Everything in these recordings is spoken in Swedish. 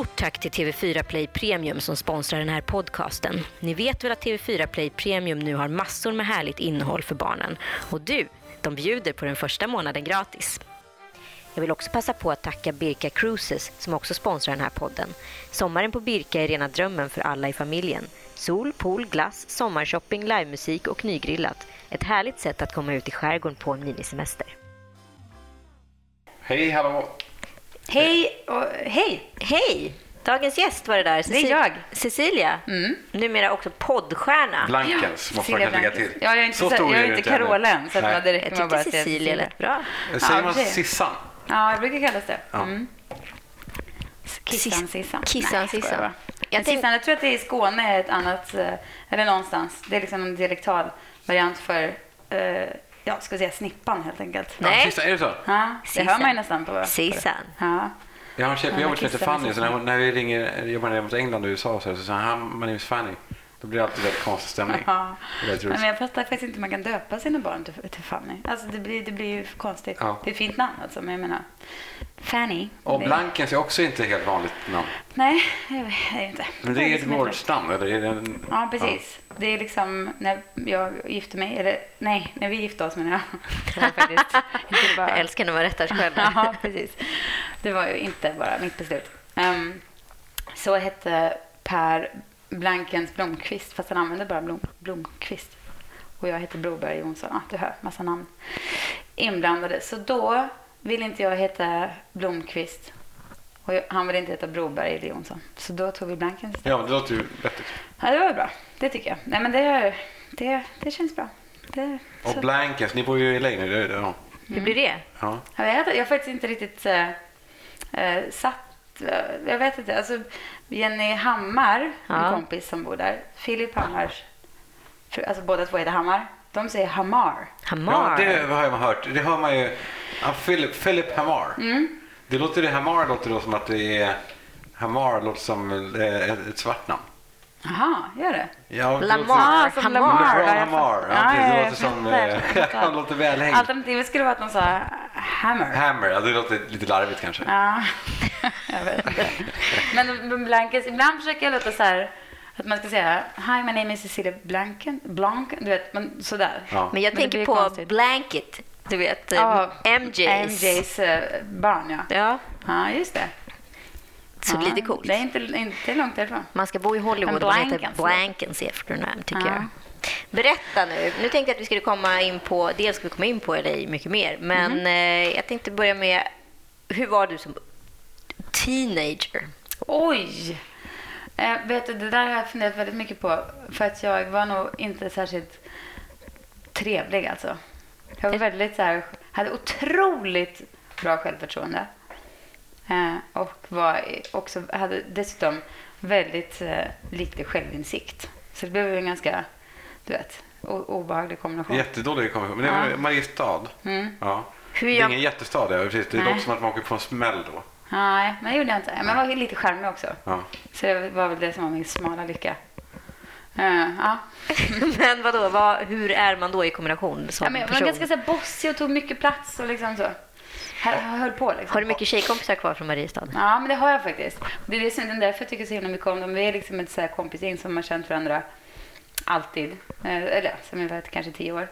stort tack till TV4 Play Premium som sponsrar den här podcasten. Ni vet väl att TV4 Play Premium nu har massor med härligt innehåll för barnen. Och du, de bjuder på den första månaden gratis. Jag vill också passa på att tacka Birka Cruises som också sponsrar den här podden. Sommaren på Birka är rena drömmen för alla i familjen. Sol, pool, glass, sommarshopping, livemusik och nygrillat. Ett härligt sätt att komma ut i skärgården på en minisemester. Hej, hallå! Hej och hej! Hej! Dagens gäst var det där. Det är jag. Cecilia, Mm. numera också poddstjärna. Blankens måste man kanske lägga till. Ja, jag är inte, Så så stor jag är inte. Carola än, så att man direkt Jag bara tyckte säga Cecilia lät bra. Säger Ja, man. Sissan? Ja, det brukar kallas det. Mm. Kissan, Sissan. Kissan, Sissan. bara. Jag tänk- jag tror att det är i Skåne är ett annat, eh, eller någonstans. Det är liksom en dialektal variant för, eh, ja, ska säga snippan helt enkelt. Ja, Nej. Sissan, är det så? Ja, det hör man ju nästan på. Sissan. Ja. Jag har en tjej på Ja, jobbet som heter Fanny, så när, när vi ringer, jobbar nere mot England och USA så, så säger han my name is Fanny. Då blir det alltid väldigt konstig stämning. Ja. Men jag fattar faktiskt inte hur man kan döpa sina barn till, till Fanny. Alltså det blir, det blir ju konstigt. Ja. Det är ett fint namn alltså, men jag menar. Fanny. Och det- Blankens är också inte helt vanligt namn. Nej, det är det inte. Men det är ett liksom gårdsnamn, eller? Är det en... Ja, precis. Det är liksom när jag gifte mig, eller nej, när vi gifte oss menar jag. Det var faktiskt inte bara... Jag älskar när man rättar sig själv. Ja, precis. Det var ju inte bara mitt beslut. Ehm, så hette Per Blankens Blomqvist, fast han använde bara Blom, Blomqvist. Och jag heter Broberg Jonsson. Ja, du hör, massa namn inblandade. Så då ville inte jag heta Blomqvist. Och jag, han ville inte heta Broberg eller Jonsson. Så då tog vi Blankens Ja, det låter ju vettigt. Ja, det var bra. Det tycker jag. Nej, men det, det, det känns bra. Det, Och så. Blankens, ni bor ju i LA nu. Det, det, ja. Hur blir det? Ja. Jag, vet, jag har faktiskt inte riktigt äh, satt... jag vet inte. Alltså, Jenny Hammar, Ja. en kompis som bor där. Filip Hammars alltså båda två heter Hammar. De säger Hammar. ja, Hamar. det har man hört. Det hör man ju. Ja, Philip, Philip Hamar. Mm. Det låter det Hamar låter då som att det är... Hamar låter som eh, ett, svart namn. Jaha, gör det? Ja, det Lamar. Ah, som Hamar. Lamar. LeBron Ja, jag Hamar. Ja, det jag låter som... jag Eh, han låter välhängd. Alternativet skulle vara att de sa Hammer. Hammer, ja, det låter lite larvigt kanske. Ja, jag vet inte. Men Blankens, ibland försöker jag låta så här att man ska säga Hi, my name is Cecilia Blanken. Blank, du vet, men sådär. Ja. Men jag Men tänker på konstigt. Blanket. Du vet, Ja, MJs. MJs eh, barn, ja. Ja, Ja, just det. så ja, lite coolt. Det är inte, inte långt därifrån. Man ska bo i Hollywood och heter Blankens. Efternamn, tycker Ja. jag. Berätta nu. Nu tänkte jag att vi skulle komma in på, dels ska vi komma in på LA mycket mer, men Mhm. eh, jag tänkte börja med, hur var du som teenager? Oj! Eh, vet du, det där har jag funderat väldigt mycket på. För att jag var nog inte särskilt trevlig alltså. Jag var väldigt så här, hade otroligt bra självförtroende. Eh, och var också, hade dessutom väldigt eh, lite självinsikt. Så det blev ju en ganska, du vet, o- obehaglig kombination. Jättedålig kombination. Men det var Ja. Mariestad. Mm. Ja. Hur Det är jag, ingen jättestad, ja, precis. Det Nej. låter som att man åker på en smäll då. Nej, men det gjorde jag inte. Men jag var lite charmig också. Ja. Så det var väl det som var min smala lycka. Eh, ja. men vadå, vad, hur är man då i kombination som Ja, men jag var person? ganska så här, bossig och tog mycket plats och liksom så. Jag höll på liksom. Har du mycket tjejkompisar kvar från Mariestad? Ja, men det har jag faktiskt. Det är det som- det är därför jag tycker så himla mycket om dem. Vi är liksom ett så här kompisgäng som har känt varandra alltid. Eh, Eller som vi varit kanske tio år.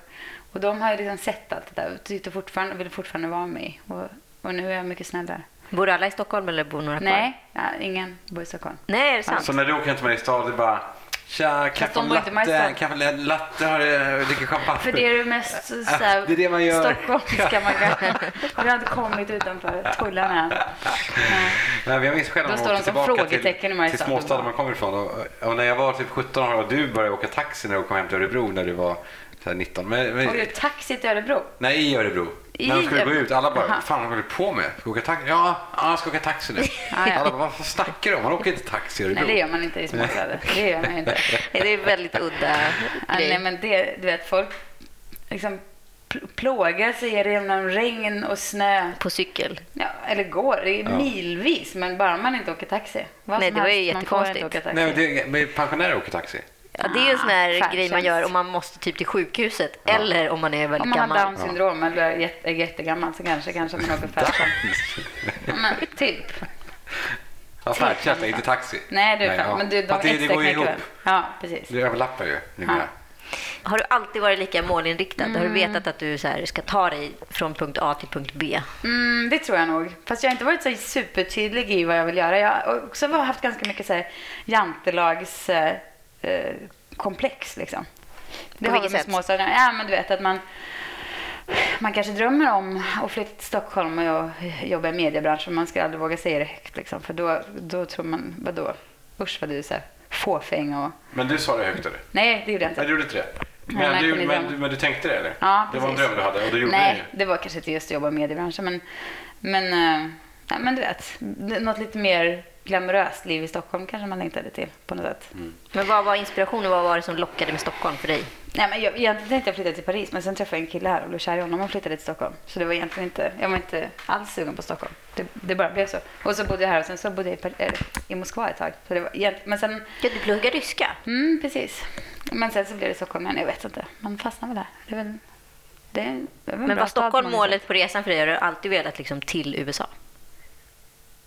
Och de har ju liksom sett allt det där och tyckte fortfarande, vill fortfarande vara med. Och, och nu är jag mycket snällare. Bor alla i Stockholm eller bor några kvar? Nej, ja, ingen bor i Stockholm. Nej, är det sant? Så när du åker hem till Mariestad, det är bara Tja, kaffe i latte, kaffe latte, har du- dricker champagne. För det är det mest så här, det är det man gör. stockholmska man kan. Vi har inte kommit utanför tullarna än. Nej. Nej, jag minns själv när man åkte tillbaka frågetecken i till, till småstaden man kommer ifrån. Och, och när jag var typ 17 år och du började åka taxi när du kom hem till Örebro när du var så här 19. Men, men, Och du taxi till Örebro. nej, i Örebro. I när de skulle gå ut, alla bara, Aha. vad fan håller du på med? Ska åka taxi? Ja, jag ska åka taxi nu. ja. Alla bara, vad snackar du om? Man åker inte taxi i Örebro. Nej, det gör man inte i småstäder. Det gör man ju inte. Det är väldigt udda grej. nej, men det, du vet, folk liksom pl- plågar sig genom regn och snö. På cykel. Ja, eller går det är Ja. milvis, men bara man inte åker taxi. Vad Nej, det var ju jättekonstigt. Nej, men, det, men pensionärer åker taxi. Ja, det är ju en sån här Ah, grej man gör om man måste typ till sjukhuset eller om man är väldigt Om man har gammal. down syndrom eller är jätte, är jättegammal så kanske, kanske man åker färdtjänst. Ja, men typ. Ja, färdtjänst, inte taxi. Nej, det är fan. ja. Men du, de det, det går ju ihop. Ja, precis. Det överlappar ju numera. Ja. Har du alltid varit lika målinriktad? Har Mm. du vetat att du så här, ska ta dig från punkt A till punkt B? Mm, det tror jag nog. Fast jag har inte varit så supertydlig i vad jag vill göra. Jag har också haft ganska mycket så här jantelags eh, komplex liksom. Det På har väl med sätt? småstäderna. Ja, men du vet att man man kanske drömmer om att flytta till Stockholm och jobba i mediebranschen. Man ska aldrig våga säga det högt liksom. För då, då tror man, vadå? Usch vad du är så här fåfäng och... Men du sa det högt eller? Nej, det gjorde jag inte. Nej, du gjorde inte det. Men du, men- men, du, men du tänkte det eller? Ja, det var en dröm du hade och du gjorde Nej, det. det var kanske inte just att jobba i mediebranschen. Men, men, eh, nej, men du vet, något lite mer glamoröst liv i Stockholm kanske man längtade till på något sätt. Mm. Men vad var inspirationen? Vad var det som lockade med Stockholm för dig? Nej, men jag, egentligen tänkte jag flytta till Paris, men sen träffade jag en kille här och blev kär i honom och flyttade till Stockholm. Så det var egentligen inte, jag var inte alls sugen på Stockholm. Det, det bara blev så. Och så bodde jag här och sen så bodde jag i, Par- eller, i Moskva ett tag. Så det var men sen, Ja, du pluggar ryska. mm, precis. Men sen så blev det Stockholm igen, jag vet inte. Man fastnar väl där. Det är väl, det är, väl Men var Stockholm målet på resan för dig? Har du alltid velat liksom till USA?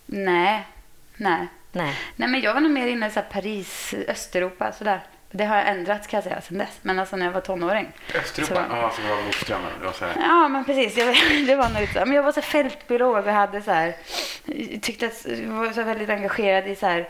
Nej, nej. Nej. Nej, men jag var nog mer inne i så här Paris, Östeuropa, sådär. Det har ändrats kan jag säga sen dess. Men alltså när jag var tonåring. Östeuropa, Så- ja, som var motströmmen. Det var så här. Ja, men precis. Jag, det var nog. Men jag var så fältbiolog och hade så här, tyckte att jag var så väldigt engagerad i så här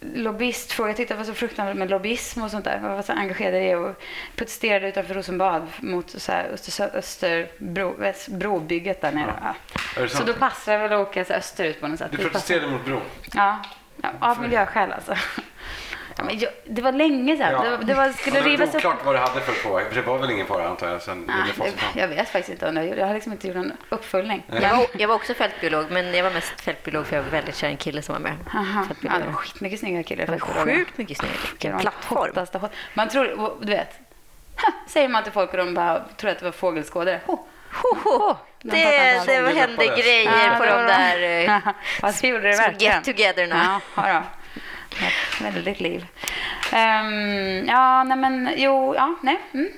lobbyistfrågor. Jag tyckte det var så fruktansvärt med lobbyism och sånt där. Jag var så engagerad i det och protesterade utanför Rosenbad mot så här Öster, Österbro, väst- brobygget där nere. Ja. Så då passade det väl att åka österut på något sätt. Du protesterade mot bron. Ja, ja av miljöskäl alltså. Ja, men jag, det var länge sedan. Ja. Det, var- det var, skulle Ja, det var rivas upp. oklart vad du hade för. För det var väl ingen fara antar jag sen fram. det, jag vet faktiskt inte om det. Jag har liksom inte gjort någon uppföljning. Jag var, jag var också fältbiolog, men jag var mest fältbiolog för jag var väldigt kär i en kille som var med. Aha. Ja, det var skitmycket snygga killar. Det var fältbiologer. sjukt mycket Vilken de plattform. Man tror, du vet, "Ha", säger man till folk och de bara tror att det var fågelskådare. Ho, Ho, ho. De Det, det hände Ja, grejer på det de där små verkligen. get-togetherna. Ja, ja. Ett väldigt liv. Ehm, ja, nej men jo, ja, nej. Mm.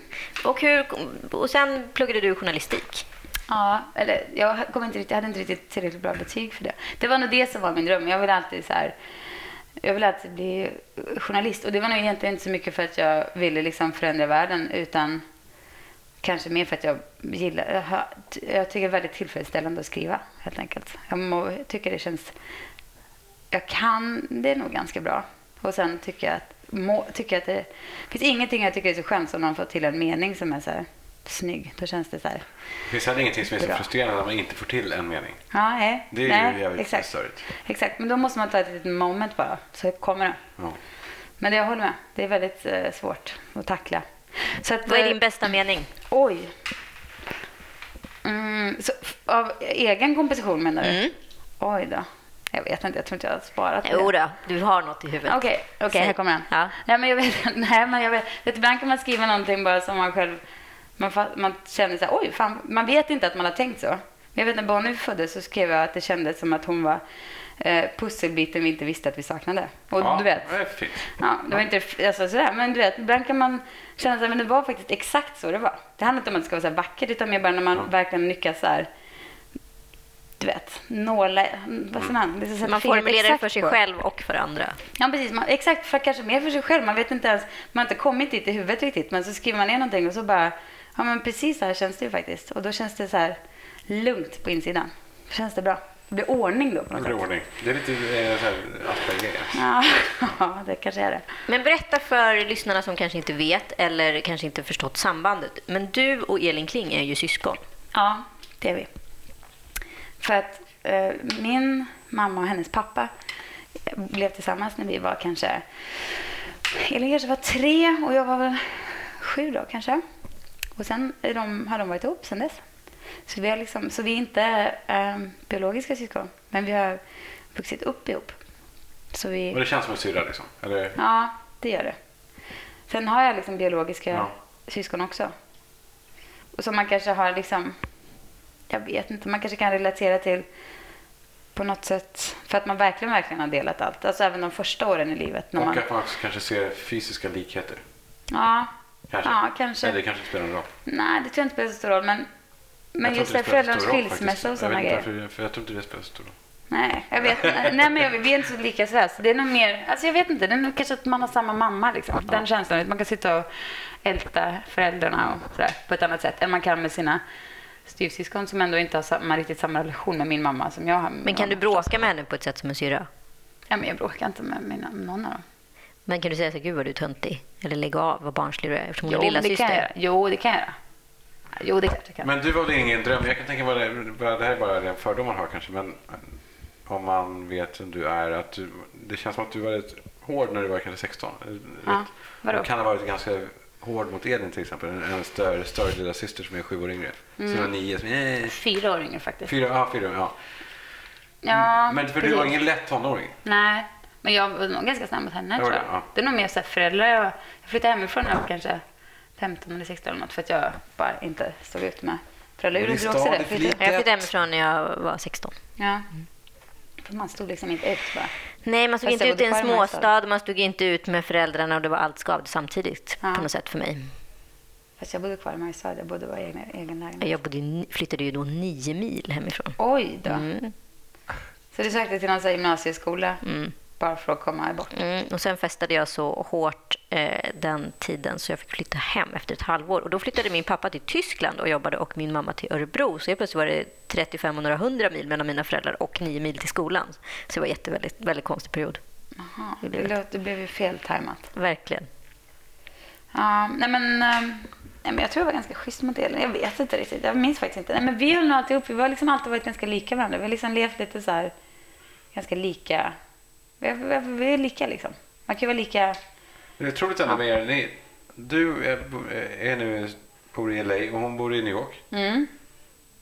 Och, hur, och sen pluggade du journalistik. Ja, eller jag kom inte riktigt, jag hade inte riktigt tillräckligt bra betyg för det. Det var nog det som var min dröm. Jag ville alltid så här, jag ville alltid bli journalist. Och det var nog egentligen inte så mycket för att jag ville liksom förändra världen utan kanske mer för att jag gillar, jag, jag tycker det är väldigt tillfredsställande att skriva helt enkelt. Jag må, tycker det känns, jag kan det nog ganska bra. Och sen tycker jag att, må, tycker jag att det finns ingenting jag tycker är så skönt som man får till en mening som är så här snygg. Då känns det så här, Det finns heller ingenting som är så Bra. frustrerande när man inte får till en mening. Ja, nej. Det är nej, ju jävligt exakt. störigt. Exakt, men då måste man ta ett litet moment bara, så kommer det. Ja. Men det jag håller med, det är väldigt eh, svårt att tackla. Så att, Vad är eh, din bästa mening? Oj. Mm, av egen komposition menar du? Mm. Oj då. Jag vet inte, jag tror inte jag har sparat Jo det. då, du har något i huvudet. Okej, okej, Säg. här kommer den. Ja. Nej, men jag vet, nej, men jag vet, ibland kan man skriva någonting bara som man själv, man, man känner så här, oj, fan, man vet inte att man har tänkt så. Jag vet när Bonnie föddes så skrev jag att det kändes som att hon var eh, pusselbiten vi inte visste att vi saknade. Och ja, du vet, Det är fint. Ja, det var inte alltså, sådär, men du vet, ibland kan man känna sig, men det var faktiskt exakt så det var. Det handlar inte om att det ska vara så här vackert, utan mer bara när man Ja. verkligen lyckas så här, du vet, nåla, vad säger man? Det är så att sätta Man formulerar det för sig på. själv och för andra. Ja, precis. Man, exakt, för kanske mer för sig själv. Man vet inte ens, man har inte kommit dit i huvudet riktigt, men så skriver man ner någonting och så bara, ja men precis så här känns det ju faktiskt. Och då känns det så här lugnt på insidan. Känns det bra. Det blir ordning då på Det något blir sätt. ordning. Det är lite eh, så här Asperger. Ja, ja, det kanske är det. Men berätta för lyssnarna som kanske inte vet eller kanske inte förstått sambandet. Men du och Elin Kling är ju syskon. Ja, det är vi. För att eh, min mamma och hennes pappa blev tillsammans när vi var kanske... Elin kanske var tre och jag var väl sju då kanske. Och sen de, har de varit ihop sen dess. Så vi, har liksom, så vi är inte eh, biologiska syskon, men vi har vuxit upp ihop. Så vi, Och det känns som en syrra liksom? Eller? Ja, det gör det. Sen har jag liksom biologiska Ja. syskon också. Och som man kanske har liksom, jag vet inte, man kanske kan relatera till på något sätt. För att man verkligen, verkligen har delat allt. Alltså även de första åren i livet. När Och man, att man också kanske ser fysiska likheter. ja, Kanske. ja, kanske. Nej, det kanske inte spelar någon roll. Nej, det tror jag inte spelar så stor roll. Men, men just det, föräldrarnas skilsmässa och sådana grejer. varför- För jag tror inte det spelar så stor roll. Nej, jag vet Nej, men jag, vi är inte så lika sådär. Så det är nog mer, alltså jag vet inte, det är nog kanske att man har samma mamma liksom. Den känslan, att man kan sitta och älta föräldrarna och sådär på ett annat sätt än man kan med sina styvsyskon som ändå inte har samma, riktigt samma relation med min mamma som jag har. med Men kan du bråka med henne på ett sätt som en syrra? Ja, men jag bråkar inte med mina, någon av dem. Men kan du säga så gud vad du är töntig? Eller lägga av vad barnslig du är eftersom hon Jo, är lilla det kan jag syster. göra. Jo, det kan jag göra. Jo, det är klart jag kan. Men du var väl ingen dröm? Jag kan tänka mig, det, det här är bara en fördom man har kanske, men om man vet vem du är, att du, det känns som att du var rätt hård när du var kanske 16. Ja, vadå? Du kan ha varit ganska hård mot Elin till exempel, en, en större, större lilla syster som är sju år yngre. Mm. Som var nio, som är Fyra år yngre faktiskt. fyra, ja, fyra, ja. Ja, Men för du var ingen lätt tonåring. Nej, men jag var nog ganska snabb mot henne. Tror det, jag. ja. Det är nog mer så här föräldrar. Jag, jag flyttade hemifrån när jag var kanske 15 eller 16 eller något för att jag bara inte stod ut med föräldrar. Gjorde du också det? det Jag flyttade hemifrån när jag var 16. Ja. För man stod liksom inte ut bara. Nej, man stod Fast inte ut i en småstad, man stod inte ut med föräldrarna och det var allt skavde samtidigt Ja. på något sätt för mig. Fast jag bodde kvar i Mariestad. Jag bodde bara i egen, egen lägenhet. Jag bodde, flyttade ju då nio mil hemifrån. Oj då. Mm, Så du sökte till någon gymnasieskola mm, bara för att komma bort? mm. Och sen festade jag så hårt eh, den tiden så jag fick flytta hem efter ett halvår. Och då flyttade min pappa till Tyskland och jobbade och min mamma till Örebro. Så helt plötsligt var det 35 och några hundra mil mellan mina föräldrar och nio mil till skolan. Så det var en väldigt konstig period. Jaha, Det det, blev låt, det blev ju feltajmat. Verkligen. Ja, nej men, ehm, nej men jag tror jag var ganska schysst mot Elin. Jag vet inte riktigt. Jag minns faktiskt inte. Nej, men vi höll nog alltid upp. Vi har liksom alltid varit ganska lika varandra. Vi har liksom levt lite så här, ganska lika. Vi är, vi är lika liksom. Man kan ju vara lika. Det är otroligt ändå med. Ni, du är, är nu, bor i LA och hon bor i New York. Mm.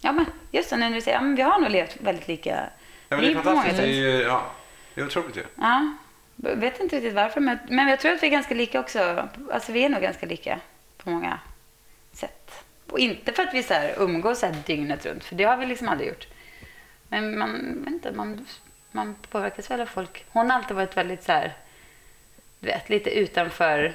Ja, men just det, nu när du säger, ja, men vi har nog levt väldigt lika Ja, men det är fantastiskt. Det är, ju, ja, det är otroligt ju. Ja, jag vet inte riktigt varför, men, men jag tror att vi är ganska lika också. Alltså vi är nog ganska lika på många sätt. Och inte för att vi så här umgås så här dygnet runt, för det har vi liksom aldrig gjort. Men man, inte, man, man påverkas väl av folk. Hon har alltid varit väldigt så här, vet, lite utanför.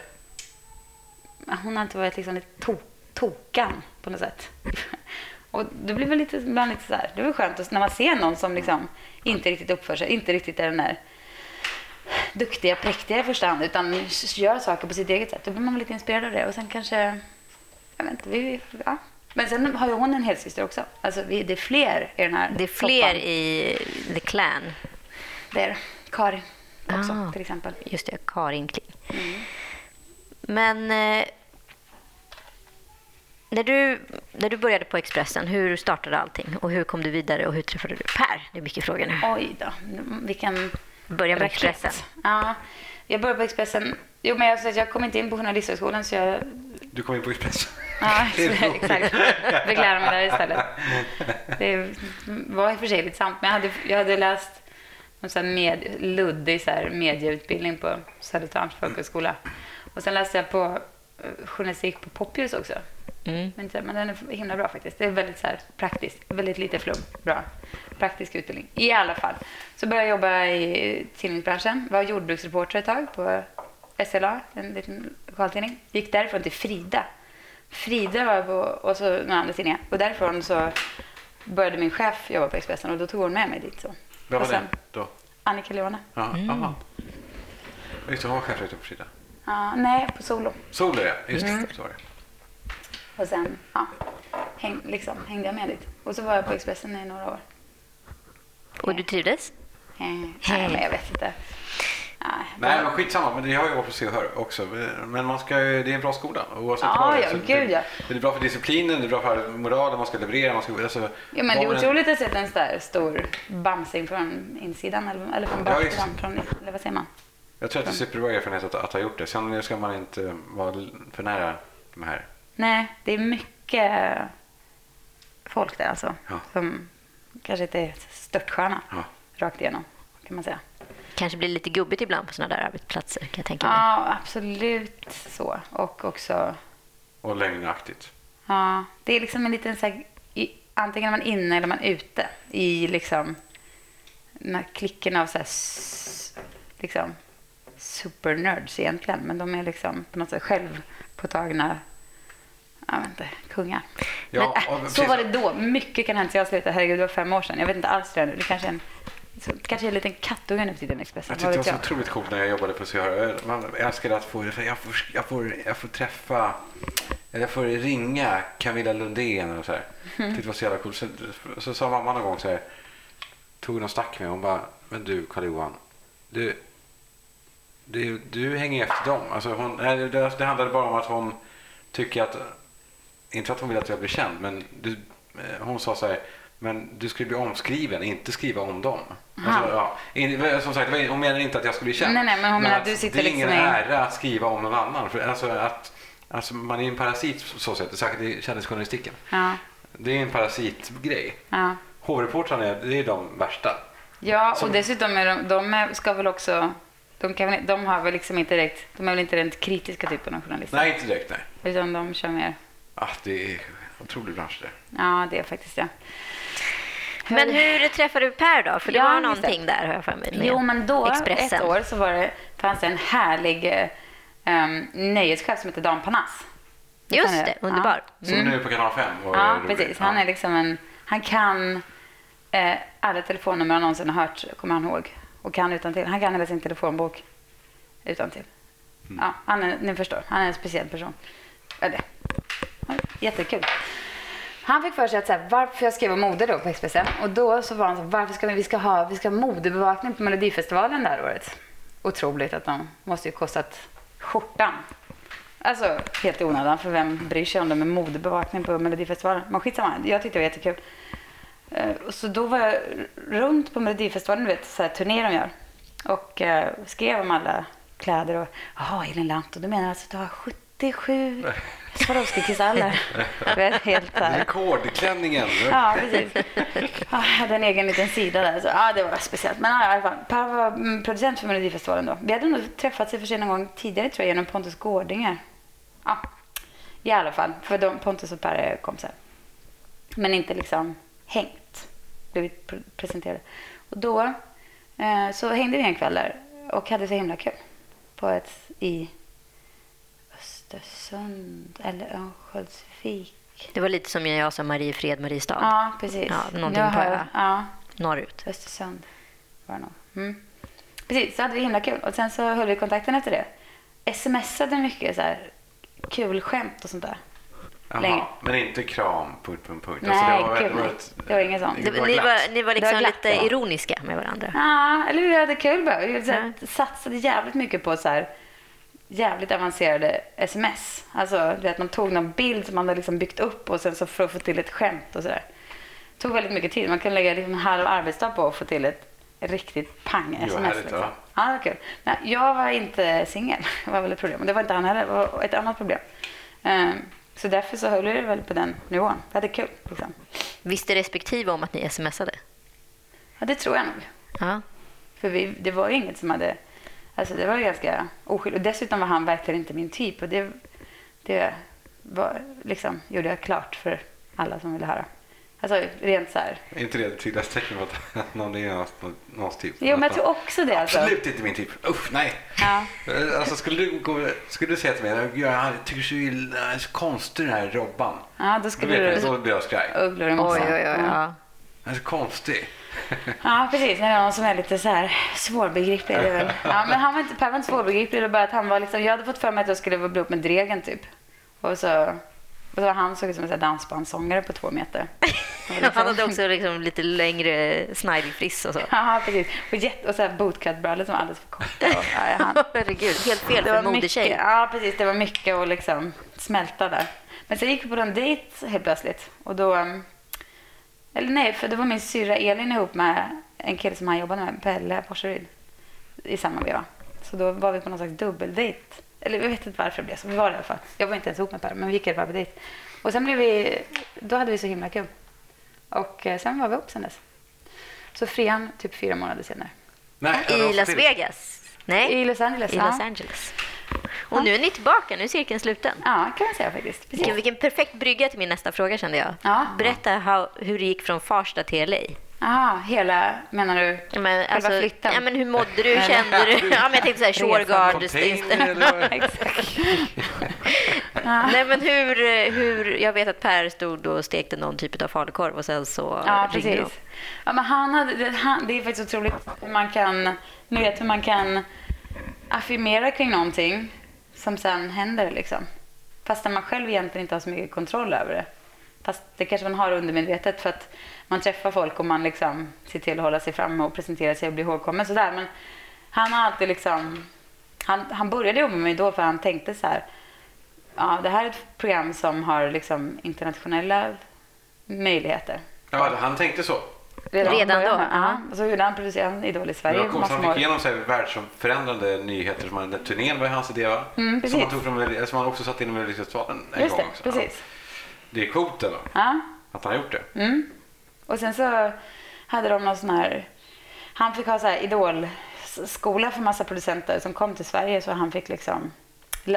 Hon har alltid varit liksom lite to, tokan på något sätt. Och det blir väl lite, ibland lite så här, det är väl skönt att- när man ser någon som liksom inte riktigt uppför sig, inte riktigt är den där duktiga, präktiga i första hand, utan gör saker på sitt eget sätt. Då blir man lite inspirerad av det. Och sen kanske, jag vet inte, vi, ja. Men sen har ju hon en helsyster också. Alltså vi, det är fler i den här Det är fler soppan. i The Clan. Det är. Karin också Ah. till exempel. Just det, Karin Kling. Men eh, när, du, när du började på Expressen, hur startade allting? Och hur kom du vidare och hur träffade du Per? Det är mycket frågor nu. Oj då, vilken Börja med raket. Expressen. Ja, jag började på Expressen. Jo, men jag, jag kom inte in på Journalisthögskolan så jag Du kom in på Expressen. Ja, exakt. Fick lära mig där istället. Det var i och för sig lite sant, men jag hade, jag hade läst en här med, luddig så här medieutbildning på Södertörns folkhögskola. Och sen läste jag på eh, journalistik på Poppius också. Mm. Men, så men den är himla bra faktiskt. Det är väldigt så här, praktiskt, väldigt lite flum. Bra. Praktisk utbildning. I alla fall. Så började jag jobba i tidningsbranschen. Var jordbruksreporter ett tag på SLA, en liten lokaltidning. Gick därifrån till Frida. Frida var på, och så några andra tidningar. Och därifrån så började min chef jobba på Expressen och då tog hon med mig dit. Så. Vem var det då? Annika Leone. Ja, Mm. aha. Just det, hon var chefredaktör på Frida. Ja, nej, på Solo. Sol är det, just Mm. det. Så var det. Och sen ja, häng, liksom, hängde jag med dit. Och så var jag på Expressen i några år. Och du trivdes? Eh, nej, men jag vet inte. Nej, Nej, men skitsamma. Men jag har jobbat på Se och Hör också. Men man ska, det är en bra skola. Oavsett Ja, vad det är. ja, det, ja. det är bra för disciplinen, det är bra för moralen, man ska leverera. Man ska, alltså, Ja, men det är otroligt att se en sån stor bamsing från insidan eller, eller från Ja, baksidan. från, eller vad säger man? Jag tror att det är superbra erfarenhet att, att ha gjort det. Sen ska man inte vara för nära de här. Nej, det är mycket folk där alltså. Ja. Som kanske inte är störtstjärna Ja. rakt igenom, kan man säga. Kanske blir lite gubbigt ibland på sådana där arbetsplatser kan jag tänka mig. Ja, absolut så. Och också, Och lögnaktigt. ja, det är liksom en liten så här, i, antingen är man inne eller man är ute i liksom den här klicken av så här, s- liksom supernerds egentligen. Men de är liksom på något sätt självpåtagna, jag vet inte, kungar. Ja, men, äh, så var det då. Mycket kan hända. Jag slutade, herregud, det var fem år sedan. Jag vet inte alls det nu. Det kanske är en Så, kanske en liten kattunge nu för tiden Expressen. Jag tyckte det var så jag? otroligt coolt när jag jobbade på CHR. Man älskade att få, jag, får, jag, får, jag får träffa, jag får ringa Camilla Lundén och så här. Mm. Tyckte det var så jävla coolt. Så, så sa mamma någon gång så här, tog någon snack med. Hon bara, men du Karl-Johan, du, du, du hänger efter dem. Alltså hon, det, det handlade bara om att hon tycker att, inte att hon vill att jag blir känd, men du, eh, hon sa så här, men du skulle bli omskriven, inte skriva om dem. Alltså, ja, in, som sagt, hon menar inte att jag skulle bli känd. Nej, nej, men hon menar att du sitter det är ingen liksom ära att skriva om någon annan. För, alltså, att, alltså, man är en parasit så sätt, särskilt i kändisjournalistiken. Ja, Det är en parasitgrej. ja. Hovreportrarna är, det är de värsta. ja och Som- dessutom är de, de ska väl också... De, kan, de har väl liksom inte direkt... De är väl inte den kritiska typen av journalister? Nej, inte direkt nej. Utan de kör mer... Ah, det är en otrolig bransch det. Ja, det är faktiskt det. Men hur träffade du Per då? För det Ja, var det. någonting där har jag för mig. Jo, men då, Expressen. ett år, så var det, fanns det en härlig um, nöjeschef som heter Dan Panas. Just ni det, underbar. Som Mm. nu är på kanal 5. och Ja, precis. Han Ja. är liksom en... Han kan eh, alla telefonnummer han någonsin har hört, kommer han ihåg. Och kan utan till. Han kan hela sin telefonbok utan till. Mm. Ja, han är, ni förstår. Han är en speciell person. Eller, ja, jättekul. Han fick för sig att så här, varför jag skrev om mode då på Expressen. Och då så var han så här, varför ska vi, vi ska ha, vi ska ha modebevakning på Melodifestivalen det här året. Otroligt att de måste ju kostat skjortan. Alltså helt i onödan, för vem bryr sig om det med modebevakning på Melodifestivalen? Men skitsamma, jag tyckte det var jättekul. Eh, så då var jag runt på Melodifestivalen, du vet, så här turné de gör. Och eh, skrev om alla kläder och, jaha, Elin Lantto, du menar alltså att du har 77 Swarovski-kristaller? Du vet, helt så här. Rekordklänningen. Ja, precis. Ja, Jag hade en egen liten sida där. Så, ja, det var speciellt. Men ja, i alla fall. Per var mm, producent för Melodifestivalen då. Vi hade nog träffats i för sig någon gång tidigare tror jag genom Pontus Gårdinger. Ja, i alla fall. För de, Pontus och Per är kompisar. Men inte liksom hängt. Blivit pre- presenterade. Och då eh, så hängde vi en kväll där och hade så himla kul. På ett i Östersund eller Örnsköldsvik. Det var lite som när jag sa Mariefred, Mariestad. Ja, precis. Ja, någonting Jag på ö. Ja, Norrut. Östersund var det nog. Mm. Precis, så hade vi himla kul. Och sen så höll vi kontakten efter det. Smsade mycket så här kul skämt och sånt där. länge. Jaha, men inte kram, punkt, punkt, punkt. Nej, Alltså, det var, gud, det var nej. ett, Det var inget sånt. Det, Det var ni, var, ni var Det liksom var glatt, lite ja. ironiska med varandra. Ja, eller vi hade kul bara. Vi så här, Ja. satsade jävligt mycket på så här jävligt avancerade sms. Alltså, du vet, man tog någon bild som man hade liksom byggt upp och sen så för att få till ett skämt och sådär. tog väldigt mycket tid. Man kan lägga liksom en halv arbetsdag på att få till ett riktigt pang vad sms. härligt, liksom. va? Ja, det var kul. Nej, jag var inte singel. Det var väl ett problem. Det var inte han heller. Det var ett annat problem. Ehm, så därför så höll vi det väl på den nivån. Vi hade kul. Liksom. Visste respektive om att ni smsade? Ja, det tror jag nog. Ja. För vi, det var ju inget som hade... Alltså det var ganska oskyldigt. Och dessutom var han verkligen inte min typ. Och det, det var, liksom, gjorde jag klart för alla som ville höra. Alltså rent så här. är inte det ett tydligast tecken på att någon är någons, någons typ? Jo, men jag tror också det. Alltså. Absolut inte min typ. Usch, nej. Ja. Eh, Alltså, skulle, du gå, skulle du säga till mig jag tycker så illa, är så konstig den här Robban. ja, då Då, skulle jag, du... då blir jag skraj. Ugglor i Oj, oj, oj. Ja. Den är så konstig. Ja, precis. När det är någon som är lite så här svårbegriplig. Är det väl. Ja, men han var inte, per var inte svårbegriplig. Det var bara att han var liksom, jag hade fått för mig att jag skulle bli ihop med Dregen typ. Och så, och så var han såg ut som en så här dansbandssångare på två meter. Liksom- Han hade också liksom lite längre snidey friss och så. Ja, precis. Och, jätte, och så här bootcut-brallor som var alldeles för korta. Och, ja, han, Herregud, helt fel det för var en modetjej. mycket, ja, precis. Det var mycket att liksom smälta där. Men sen gick vi på en dejt helt plötsligt. Och då... Eller nej, för då var min syrra Elin ihop med en kille som han jobbade med, Pelle Porseryd, i samma veva. Så då var vi på någon slags dubbeldejt. Eller jag vet inte varför det blev så. Vi var det i alla fall. Jag var inte ens ihop med Per, men vi gick i alla fall på dejt. Och sen blev vi... Då hade vi så himla kul. Och eh, sen var vi ihop sen dess. Så frian typ fyra månader senare. Nej, I Las. Vegas? Nej, I Los Angeles. i. Los Angeles. Och nu är ni tillbaka, nu är cirkeln sluten. Ja, kan man säga faktiskt. Precis. Vilken, perfekt brygga till min nästa fråga kände jag. Ja. Berätta how, hur det gick från Farsta till LA. Aha, hela, menar du? Ja, Men, alltså, flytten? Ja, men hur mådde du? Kände du? Ja, men jag tänkte så här. Ja. Nej, men hur, hur... Jag vet att Per stod och stekte någon typ av falukorv och sen så Ja, precis. Ja, men han hade, det, han, det är faktiskt otroligt hur man kan, ni vet hur man kan affirmera kring någonting som sen händer liksom. Fast man själv egentligen inte har så mycket kontroll över det. Fast det kanske man har undermedvetet för att man träffar folk och man liksom ser till att hålla sig framme och presentera sig och bli ihågkommen sådär. Men han har alltid liksom, han, han började jobba med mig då för han tänkte så här, ja det här är ett program som har liksom internationella möjligheter. Ja, han tänkte så. Redan början, då? Ja. Så gjorde han producerade Idol i Det Sverige massa Han fick år. igenom så här världsomförändrande nyheter. Som han, turnén var ju hans idé va? Mm, precis. som, han tog från, som han också satte in i Melodifestivalen en Just gång det, också. precis. Ja. Det är coolt ändå, Ja. att han har gjort det. Mm. Och sen så hade de någon sån här... Han fick ha så här idolskola för massa producenter som kom till Sverige så han fick liksom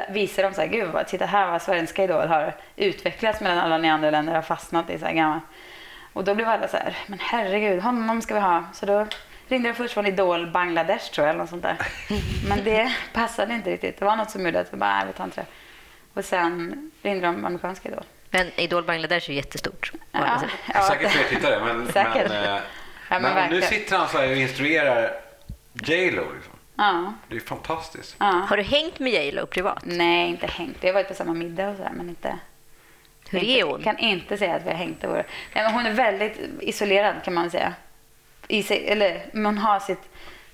visa dem så här, gud vad, titta här vad svenska Idol har utvecklats medan alla ni andra länder har fastnat i så här gammalt. Och då blev alla så här, men herregud, honom ska vi ha. Så då ringde jag först från Idol Bangladesh tror jag, eller något sånt där. Men det passade inte riktigt. Det var något som gjorde att vi bara, nej vi tar inte det. Och sen ringde de amerikanska Idol. Men Idol Bangladesh är ju jättestort. Ja, ja. Säkert fler tittare, men, Säkert. men, eh, Ja, men men nu sitter han så här och instruerar J Lo. Liksom. Ja, Det är fantastiskt. ja. Har du hängt med J Lo privat? Nej, inte hängt. Vi har varit på samma middag och sådär, men inte... Hur inte, är hon? kan inte säga att vi har hängt över. Nej, men hon är väldigt isolerad kan man säga. I sig, eller, hon har sitt,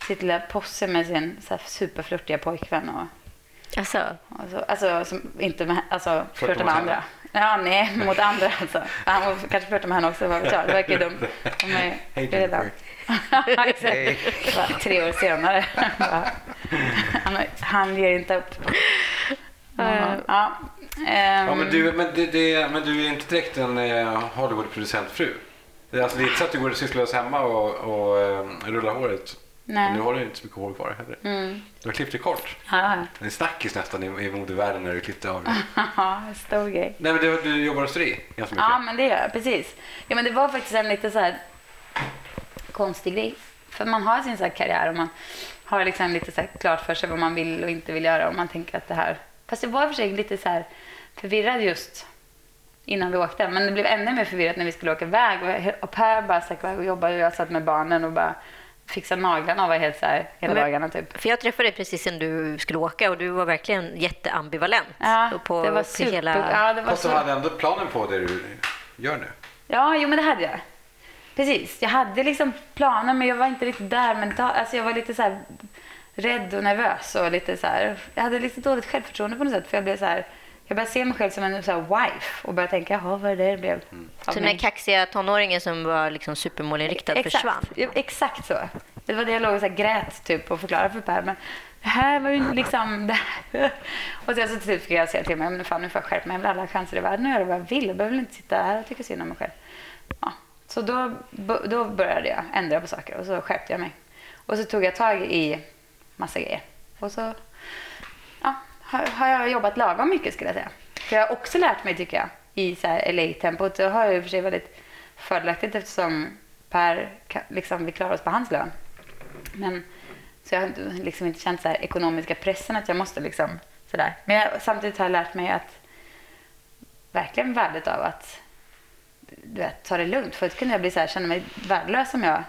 sitt lilla posse med sin så här, superflörtiga pojkvän. Och, Alltså, och så, alltså, som inte med, alltså, Flörtar med andra. Ja, nej, mot andra alltså. Han kanske flörtar med henne också, vad vet jag. Det verkar ju dumt. De är Hej, redan... Bara Tre år senare. Han, han ger inte upp. Ja, ja, Ja, men, du, men, det, det, men du är inte direkt en eh, Hollywood-producentfru. Det är, alltså, det är inte så att du går sysslolös hemma och, och eh, rullar håret. Nej. Nu har du inte så mycket hår kvar heller. Mm. Du har klippt det kort. Ja, Det är snackis nästan i, i modevärlden när du klippte av det. ja, stor grej. Nej, men du, du jobbar hos Stri ganska mycket. Ja, men det gör jag. Precis. Ja, men det var faktiskt en lite så här konstig grej. För man har sin så här karriär och man har liksom lite så här klart för sig vad man vill och inte vill göra och man tänker att det här... Fast jag var i och för sig lite så här förvirrad just innan vi åkte. Men det blev ännu mer förvirrat när vi skulle åka iväg och, och Per bara stack iväg och jobbade och jag satt med barnen och bara fixade naglarna och var helt så här hela Men- dagarna typ. för jag träffade dig precis innan du skulle åka och du var verkligen jätteambivalent. Ja, på, det var super... hela... Ja, det var Fast du så... hade ändå planen på det du gör nu. Ja, jo men det hade jag. Precis. Jag hade liksom planer men jag var inte riktigt där mentalt. Alltså jag var lite så här rädd och nervös och lite så här. Jag hade lite dåligt självförtroende på något sätt för jag blev så här. Jag började se mig själv som en så här wife och började tänka, jaha vad är det det blev av Så den mig?" här kaxiga tonåringen som var liksom supermålinriktad försvann. Ja, exakt så. Det var det jag låg och så här grät typ och förklarade för Per. Men det här var ju liksom... Det här. Och sen så till slut fick jag säga till mig, men fan nu får jag skärpa mig. Jag vill alla chanser i världen att göra vad jag vill. Jag behöver inte sitta här och tycka synd om mig själv. Ja. Så då, då började jag ändra på saker och så skärpte jag mig. Och så tog jag tag i massa grejer. Och så har, har jag jobbat lagom mycket skulle jag säga. För jag har också lärt mig tycker jag i så här LA-tempot. Det har jag i och för sig väldigt fördelaktigt eftersom Per, liksom, vi klarar oss på hans lön. Men, så jag har liksom inte känt så här ekonomiska pressen att jag måste liksom sådär. Men jag, samtidigt har jag lärt mig att verkligen värdet av att du vet, ta det lugnt. Förut kunde jag bli så här, känna mig värdelös om jag...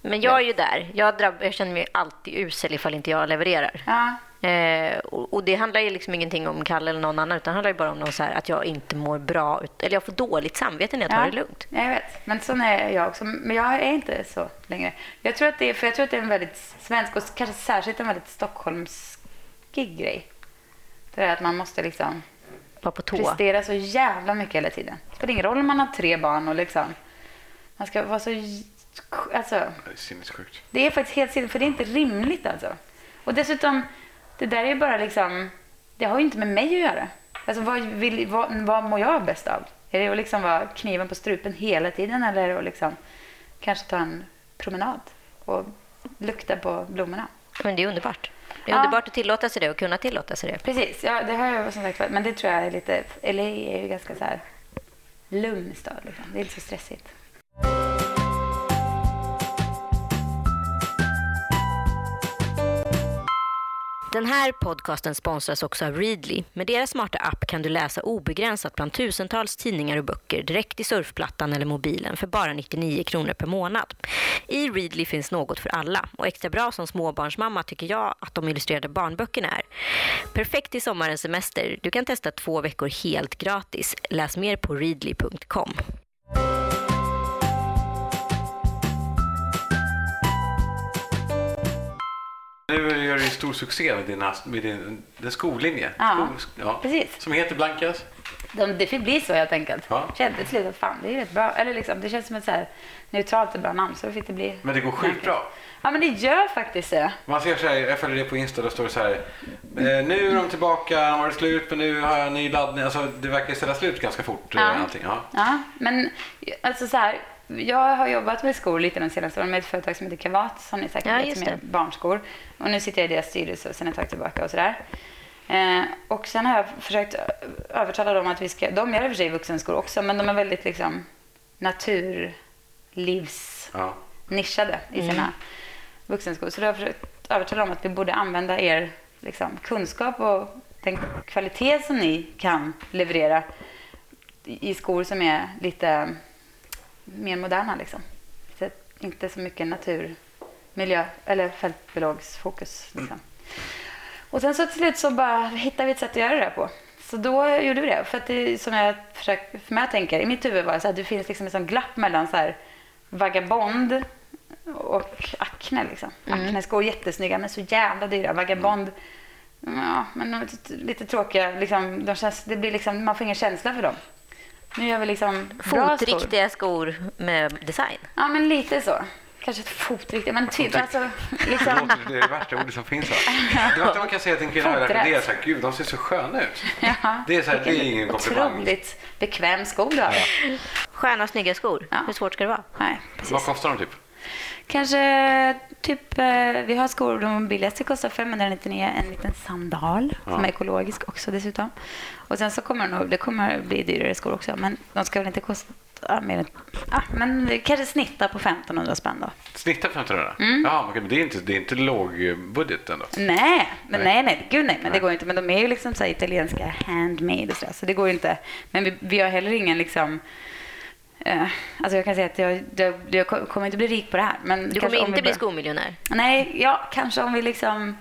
Men jag är ju där. Jag, drabb, jag känner mig alltid usel ifall inte jag levererar. Ja, Eh, och, och det handlar ju liksom ingenting om Kalle eller någon annan utan det handlar ju bara om någon så här, att jag inte mår bra. ut- Eller jag får dåligt samvete när jag tar ja, det lugnt. Jag vet, men sån är jag också. Men jag är inte så längre. Jag tror att det är, för jag tror att det är en väldigt svensk och kanske särskilt en väldigt stockholmskig grej. Det är att man måste liksom på tå. prestera så jävla mycket hela tiden. Det spelar ingen roll om man har tre barn och liksom... Man ska vara så... Alltså, Det är sinnessjukt. det är faktiskt helt sinnigt, för det är inte rimligt alltså. Och dessutom, det där är bara liksom... Det har ju inte med mig att göra. Alltså vad, vill, vad, vad mår jag bäst av? Är det att liksom vara kniven på strupen hela tiden eller att liksom kanske ta en promenad och lukta på blommorna? Men det är underbart. Det är Ja. underbart att tillåta sig det och kunna tillåta sig det. Precis, ja, det har jag som sagt. Men det tror jag är lite... LA är ju ganska så här lugn stad. Liksom. Det är inte så stressigt. Den här podcasten sponsras också av Readly. Med deras smarta app kan du läsa obegränsat bland tusentals tidningar och böcker direkt i surfplattan eller mobilen för bara 99 kronor per månad. I Readly finns något för alla och extra bra som småbarnsmamma tycker jag att de illustrerade barnböckerna är. Perfekt i sommarens semester. Du kan testa två veckor helt gratis. Läs mer på readly.com. Nu gör du stor succé med, dina, med din, din skollinje. Ja, ja, precis. Som heter Blankas. De, det fick bli så helt enkelt. Ja. Kände till att fan, det är rätt bra. Eller liksom, det känns som ett så här neutralt och bra namn. Så då fick det bli... Men det går skitbra. Ja, men det gör faktiskt det. Man ser så här, jag följer det på Insta, då står det så här. Eh, nu är de tillbaka, har det slut, men nu har jag en ny laddning. Alltså, det verkar ställa slut ganska fort. eh, Ja. Allting. Ja. Ja, men alltså så här. Jag har jobbat med skor lite de senaste åren med ett företag som heter Kavat som ni säkert Ja, vet som gör det. barnskor. Och nu sitter jag i deras styrelse sedan ett tag tillbaka och sådär. Eh, och sen har jag försökt övertala dem att vi ska, de gör i och för sig vuxenskor också, men de är väldigt liksom naturlivs Ja. i sina vuxenskor. Så då har jag försökt övertala dem att vi borde använda er liksom, kunskap och den kvalitet som ni kan leverera i i skor som är lite mer moderna. Liksom. Så inte så mycket natur, miljö eller fältbiologsfokus. Liksom. Och sen så till slut så bara hittade vi ett sätt att göra det här på. Så då gjorde vi det. För att det som jag försöker, för mig jag tänker, i mitt huvud var det så att det finns liksom ett sånt glapp mellan så här vagabond och Acne. Liksom. Acne-skor jättesnygga men så jävla dyra. Vagabond, ja, men lite tråkiga. Liksom, de känns, det blir liksom, man får ingen känsla för dem. Nu gör vi liksom bra skor. Fotriktiga skor med design. Ja, men lite så. Kanske ett fotriktigt, men typ alltså. Liksom, Det är det värsta ordet som finns. Va? Det inte man kan säga till en kvinna det är så här, gud de ser så sköna ut. ja, Det är så här, det är ingen komplimang. Otroligt bekväm sko du har. Sköna och snygga skor. Ja. Hur svårt ska det vara? Nej, precis. Vad kostar de typ? Kanske typ, eh, vi har skor, de billigaste kostar 599, en liten sandal som är ekologisk också dessutom. Och sen så kommer det nog, det kommer bli dyrare skor också, men de ska väl inte kosta mer än, ja, men det kanske snittar på 1500 spänn då. Snittar 1500? Mm. Ja, men det är inte, det är inte låg eh, budget ändå. Nej, men Nej. nej, gud nej, men det Nej. går inte. Men de är ju liksom så italienska handmade och så, där, så det går ju inte. Men vi, vi har heller ingen liksom, eh, alltså jag kan säga att jag, jag, jag kommer inte bli rik på det här. Men Du kanske kommer inte bli bör- skomiljonär. Nej, ja, kanske om vi liksom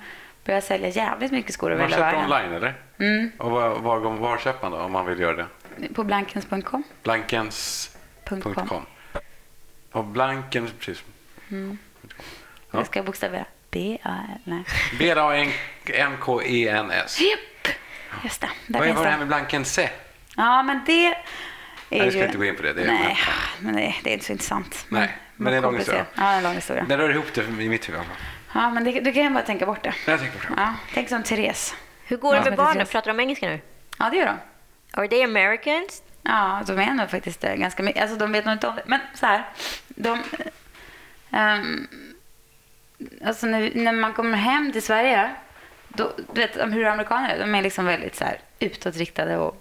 börjar sälja jävligt mycket skor över Man hela köper världen. online eller? Mm, Och var, var, var köper man då om man vill göra det? på blankens.com. Blankens.com. .com. Och Blankens, precis. Mm. Ja. Jag ska bokstavera. B-A-N-K-E-N-S. Japp, just det. Där Vad är det här med Blankense? Ja, men det Nej, vi ska ju... inte gå in på det. det är, Nej, men det, det är inte så intressant. Nej, men det är en lång historia. Ja, en lång historia. Den rör ihop det i mitt huvud. Ja, men det, du kan ju bara tänka bort det. Jag tänker på det. Ja, tänk som Therese. Hur går det Ja. med barnen? Pratar de engelska nu? Ja, det gör de. Are they Americans? Ja, de är nog faktiskt det ganska mycket. Alltså, de vet nog inte om det. Men så här, de... ehm, alltså när, när man kommer hem till Sverige, då, du vet hur amerikaner är, de är liksom väldigt så här utåtriktade och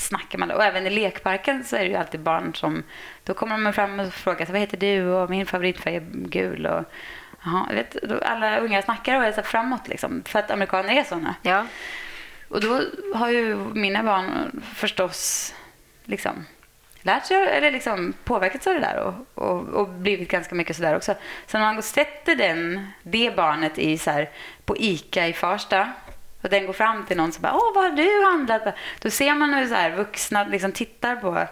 snackar med Och även i lekparken så är det ju alltid barn som, då kommer de fram och frågar så, vad heter du och min favoritfärg är gul och jag vet, alla unga snackar och är så framåt liksom, för att amerikaner är såna. Ja. Och då har ju mina barn förstås liksom lärt sig, eller liksom påverkats av det där och, och, och blivit ganska mycket sådär också. Så när man sätter den, det barnet i så här, på ICA i Farsta och den går fram till någon som bara ”Åh, vad har du handlat?” Då ser man hur så här, vuxna liksom tittar på,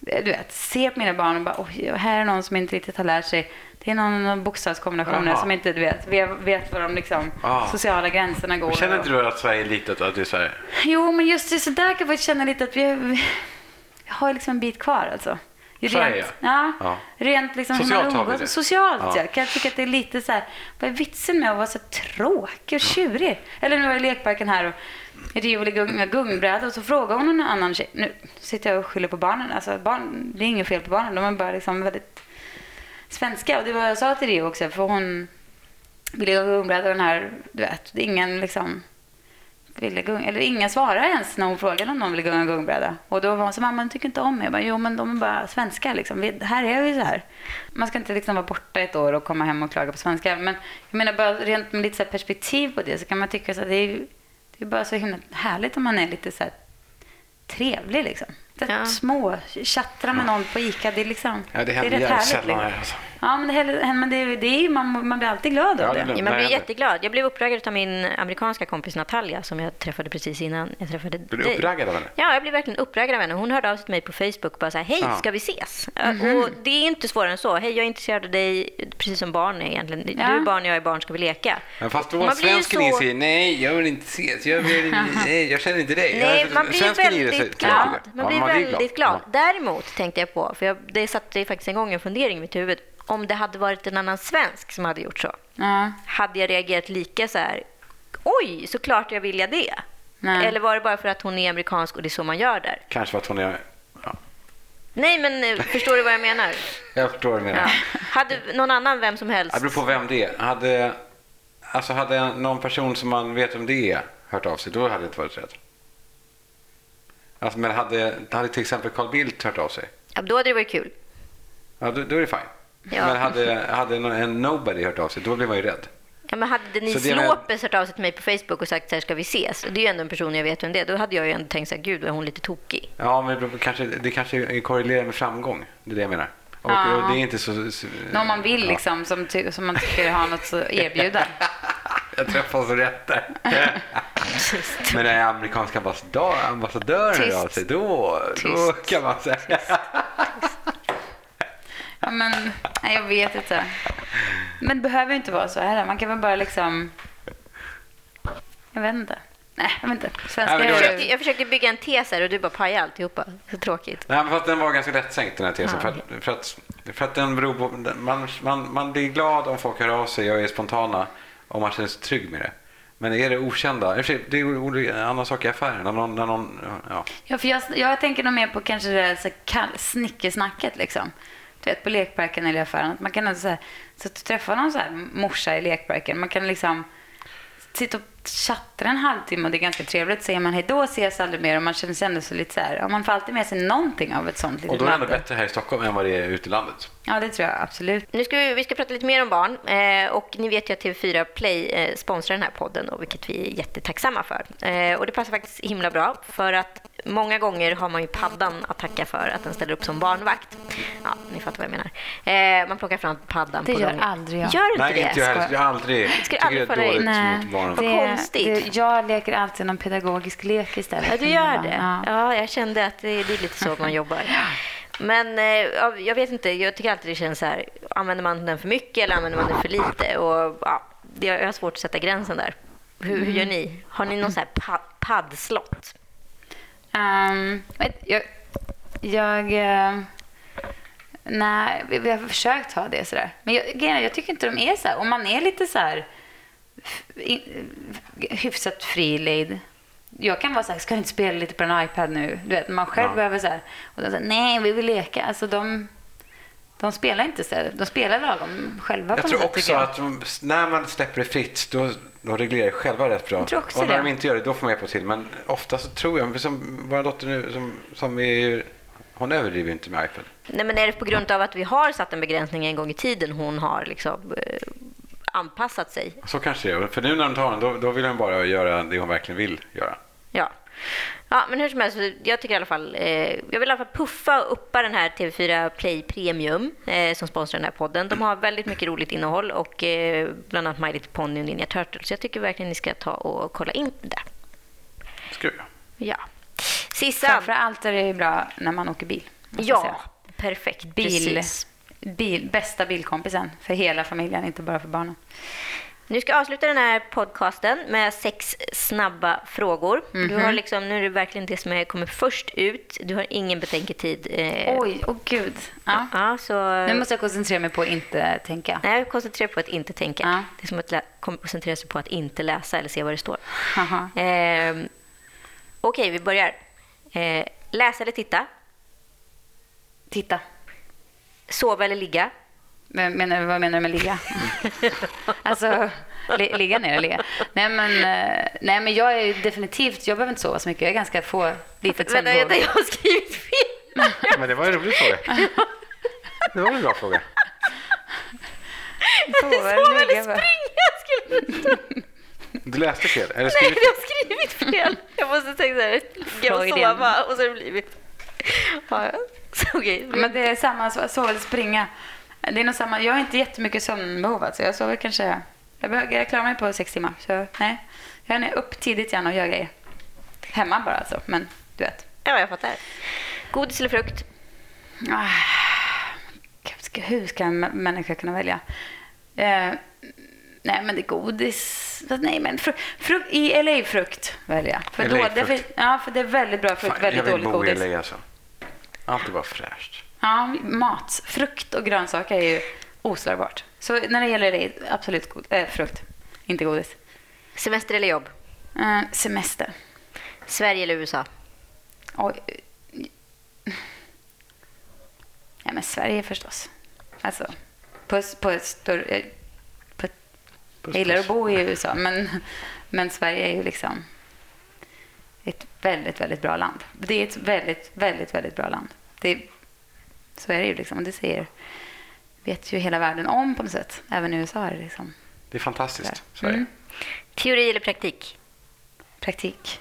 du vet, ser på mina barn och bara ”Oj, här är någon som inte riktigt har lärt sig”. Det är någon, någon bokstavskombinationer Jaha. som inte du vet, vet, var de liksom, Ah. sociala gränserna går. Men Känner inte du att Sverige är litet? Att det är så här, Jo, men just det, så där kan jag känna lite att vi, vi har liksom en bit kvar alltså. Sverige, ja, Ja. rent liksom Socialt har vi det. Socialt, Ja. ja. Kan jag tycka att det är lite så här, vad är vitsen med att vara så tråkig och tjurig? Eller nu var jag i lekparken här och Rio gung, gungbräda och så frågar hon en annan tjej. Nu sitter jag och skyller på barnen. Alltså barn, det är inget fel på barnen. De är bara liksom väldigt svenska. Och det var jag sa till Rio också. För hon ville gå gungbräda och den här, du vet, det är ingen liksom ville gunga. Eller ingen svarade ens när hon frågade om de ville gunga gungbräda. Och då var hon så mamma, du tycker inte om mig. Jag bara, jo men de är bara svenska liksom. Vi, här är vi så här. Man ska inte liksom vara borta ett år och komma hem och klaga på svenska. Men jag menar bara rent med lite så här perspektiv på det så kan man tycka så att det är, det är bara så himla härligt om man är lite så här trevlig liksom. Så Ja. Små, tjattra med någon på ICA, det är liksom... Ja, det är händer rätt härligt, sällan liksom. här alltså. Ja, men det, men det, är- det man, man blir alltid glad Ja, av det Ja, man blir jätteglad. Jag blev uppraggad av min amerikanska kompis Natalia som jag träffade precis innan jag träffade Blir du dig. uppraggad av henne? Ja, jag blev verkligen uppraggad av henne. Hon hörde av sig till mig på Facebook och bara så här, hej, Ja. ska vi ses? Mhm. Och det är inte svårare än så. Hej, jag är intresserad av dig, precis som barn är egentligen. Ja. Du är barn, jag är barn, ska vi leka? Men fast då Man blir ju svensken så- säger nej, jag vill inte ses, jag, vill, nej, jag känner inte dig. Nej, man blir svensken väldigt glad. det. Man Ja, blir väldigt glad. Ja. Däremot tänkte jag på, för jag, det satte faktiskt en gång en fundering i mitt huvud, om det hade varit en annan svensk som hade gjort så, Ja. hade jag reagerat lika så här, oj, såklart jag vill jag det. Nej. Eller var det bara för att hon är amerikansk och det är så man gör där? Kanske för att hon är... Ja, Nej, men eh, förstår du vad jag menar? jag förstår vad du menar. Ja. Hade någon annan, vem som helst, Det beror på vem det är. Hade, alltså hade någon person som man vet om det är hört av sig, då hade jag inte varit rädd. Alltså, men hade, hade till exempel Carl Bildt hört av sig, ja, då hade det varit kul. ja, då, då är det fine. Ja. Men hade, hade en nobody hört av sig, då blir man ju rädd. Ja, men hade med- Lopez hört av sig till mig på Facebook och sagt så här, ska vi ses? Och det är ju ändå en person jag vet vem det är. Då hade jag ju ändå tänkt så här, gud, är hon lite tokig? Ja, men det, kanske, det kanske är korrelerar med framgång. Det är det jag menar. Och, Ja. och det är inte så... så Någon man vill ja. liksom, som, ty- som man tycker har något att erbjuda. Jag träffade så rätt där. Men när amerikanska ambassadör, ambassadören hör av sig, då, då kan man säga... Ja, men, nej, jag vet inte. Men det behöver ju inte vara så här. Man kan väl bara liksom... Jag vet inte. Nej, jag vet inte. Svenskar Nej, men Jag ju... försökte, jag försökte bygga en tes här och du bara pajade alltihopa. Så tråkigt. Nej, men fast den var ganska lättsänkt den här tesen. Ja. För, att, för, att, för att den beror på... Man, man, man blir glad om folk hör av sig och är spontana om man känner sig trygg med det. Men är det okända, i och för sig, det är olika- en annan sak i affären. När någon, när någon, ja. Ja, för jag, jag tänker nog mer på kanske det där så här kall, snickesnacket liksom. Du vet, på lekparken eller i affären. Man kan alltså, så här, så att du träffar någon så här morsa i lekparken. Man kan liksom sitta och chattra en halvtimme och det är ganska trevligt. Säger man hej då ses aldrig mer och man känner sig ändå så lite så här. Ja, man får alltid med sig någonting av ett sånt litet Och då är det ändå bättre här i Stockholm än vad det är ute i landet. Ja, det tror jag absolut. Nu ska vi, vi ska prata lite mer om barn. Eh, och ni vet ju att TV4 Play eh, sponsrar den här podden, och vilket vi är jättetacksamma för. Eh, och det passar faktiskt himla bra, för att många gånger har man ju paddan att tacka för att den ställer upp som barnvakt. Ja, ni fattar vad jag menar. Eh, man plockar fram paddan Det på gör långa- aldrig jag. Gör inte Nej, det? inte jag heller. Jag har aldrig... Ska tycker aldrig det är dåligt Nej, mot. Vad konstigt. Det, jag leker alltid någon pedagogisk lek istället. Ja, du gör det? Ja. Ja, jag kände att det, det är lite så man jobbar. Men eh, ja, jag vet inte, jag tycker alltid det känns så här, använder man den för mycket eller använder man den för lite? Och, ja, det- jag har svårt att sätta gränsen där. Hur, hur gör ni? Har ni någon så här pa, paddslott? Um, jag... jag eh, nej, vi, har försökt ha det sådär. Men jag, jag tycker inte de är så här. Om man är lite så här hyfsat fri lejd. Jag kan vara så här, ska du inte spela lite på en iPad nu? Du vet, man själv Ja. behöver så här. Och de säger, nej, vi vill leka. Alltså de, de spelar inte så. De spelar lagom själva Jag på tror sätt, också jag. att de, när man släpper det fritt, då, då reglerar det själva rätt bra. Jag tror också och när det. de inte gör det, då får man hjälpa till. Men ofta så tror jag, som vår dotter nu, som, som är, hon överdriver inte med iPad. Nej, men är det på grund av att vi har satt en begränsning en gång i tiden hon har liksom, eh, anpassat sig? Så kanske det är. För nu när de tar den, då, då vill hon bara göra det hon verkligen vill göra. Ja. Ja, men hur som helst, jag tycker i alla fall, eh, jag vill i alla fall puffa och uppa den här TV4 Play Premium eh, som sponsrar den här podden. De har väldigt mycket roligt innehåll och eh, bland annat My Little Pony och Ninja Turtles. Så jag tycker verkligen ni ska ta och kolla in det. Ska jag. Ja. Sissan. Framför allt är det ju bra när man åker bil. jag säga. Ja, perfekt. Bil, Precis. bil, bästa bilkompisen för hela familjen, inte bara för barnen. Nu ska jag avsluta den här podcasten med sex snabba frågor. Du har liksom, nu är det verkligen det som kommer först ut. Du har ingen betänketid. Eh, Oj, åh gud. Ja. Ja, så... Nu måste jag koncentrera mig på att inte tänka. Nej, koncentrera på att inte tänka. Ja. Det är som att koncentrera sig på att inte läsa eller se vad det står. Ehm, Okej, vi börjar. Eh, läsa eller titta? Titta. Sova eller ligga? Men, menar, vad menar du med ligga? alltså, li, ligga ner och ligga. Nej men, eh, nej, men jag är definitivt, jag behöver inte sova så mycket. Jag är ganska få litet Vänta, vänta, jag har skrivit fel. Men det var en rolig fråga. Det var en bra fråga. Sova eller springa skulle det stå. Du läste fel. Eller Nej, skrivit jag har skrivit fel. Jag måste tänka så här, ligga och sova och så har det blivit... Ja, okej. Men det är samma, so- sova eller springa. Det är nog samma. Jag har inte jättemycket sömnbehov. Alltså. Jag sover kanske... Jag, behöver, jag klarar mig på sex timmar. Så nej. Jag är upp tidigt gärna och gör grejer. Hemma bara alltså. Men du vet. Ja, jag fattar. Godis eller frukt? Ah, hur ska en mä- människa kunna välja? Eh, nej, men det är godis. Nej, men fru, fru, i LA frukt väljer jag. För, då, därför, ja, för det är väldigt bra frukt, Fan, jag väldigt vill dåligt bo i godis. LA alltså. Alltid vara fräscht. Ja, mat. Frukt och grönsaker är ju oslagbart. Så när det gäller det, absolut god, äh, frukt. Inte godis. Semester eller jobb? Eh, semester. Sverige eller USA? Oj. Ja, men Sverige förstås. Alltså, på, på ett större... eh, På, jag gillar att bo i USA, men, men Sverige är ju liksom ett väldigt, väldigt bra land. Det är ett väldigt, väldigt, väldigt bra land. Det, så är det ju liksom. Det säger, vet ju hela världen om på något sätt. Även i USA är det liksom Det är fantastiskt. Sverige. Mm. Teori eller praktik? Praktik.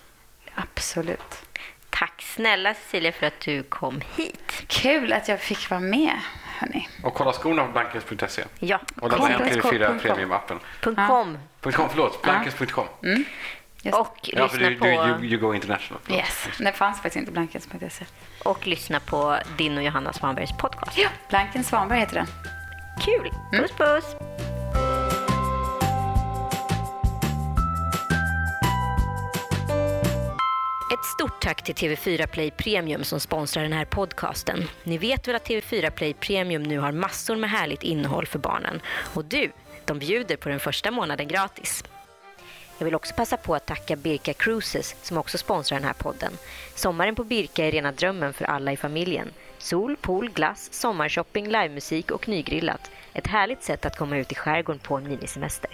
Absolut. Tack snälla Cecilia för att du kom hit. Kul att jag fick vara med, hörni. Och kolla skorna på blankens.se. Ja, Och ladda hem Komplex- TV4 kom- Premium-appen. punkt Ja. .com. .com, förlåt. Blankens.com. Just. Och Ja, för lyssna du, på... du, you, you go international. Förlåt. Yes. Det fanns faktiskt inte blankens.se. Och lyssna på din och Johanna Svanbergs podcast. Ja, Blanken Svanberg heter den. Kul! Puss puss! Ett stort tack till TV4 Play Premium som sponsrar den här podcasten. Ni vet väl att TV4 Play Premium nu har massor med härligt innehåll för barnen. Och du, de bjuder på den första månaden gratis. Jag vill också passa på att tacka Birka Cruises som också sponsrar den här podden. Sommaren på Birka är rena drömmen för alla i familjen. Sol, pool, glass, sommarshopping, livemusik och nygrillat. Ett härligt sätt att komma ut i skärgården på en minisemester.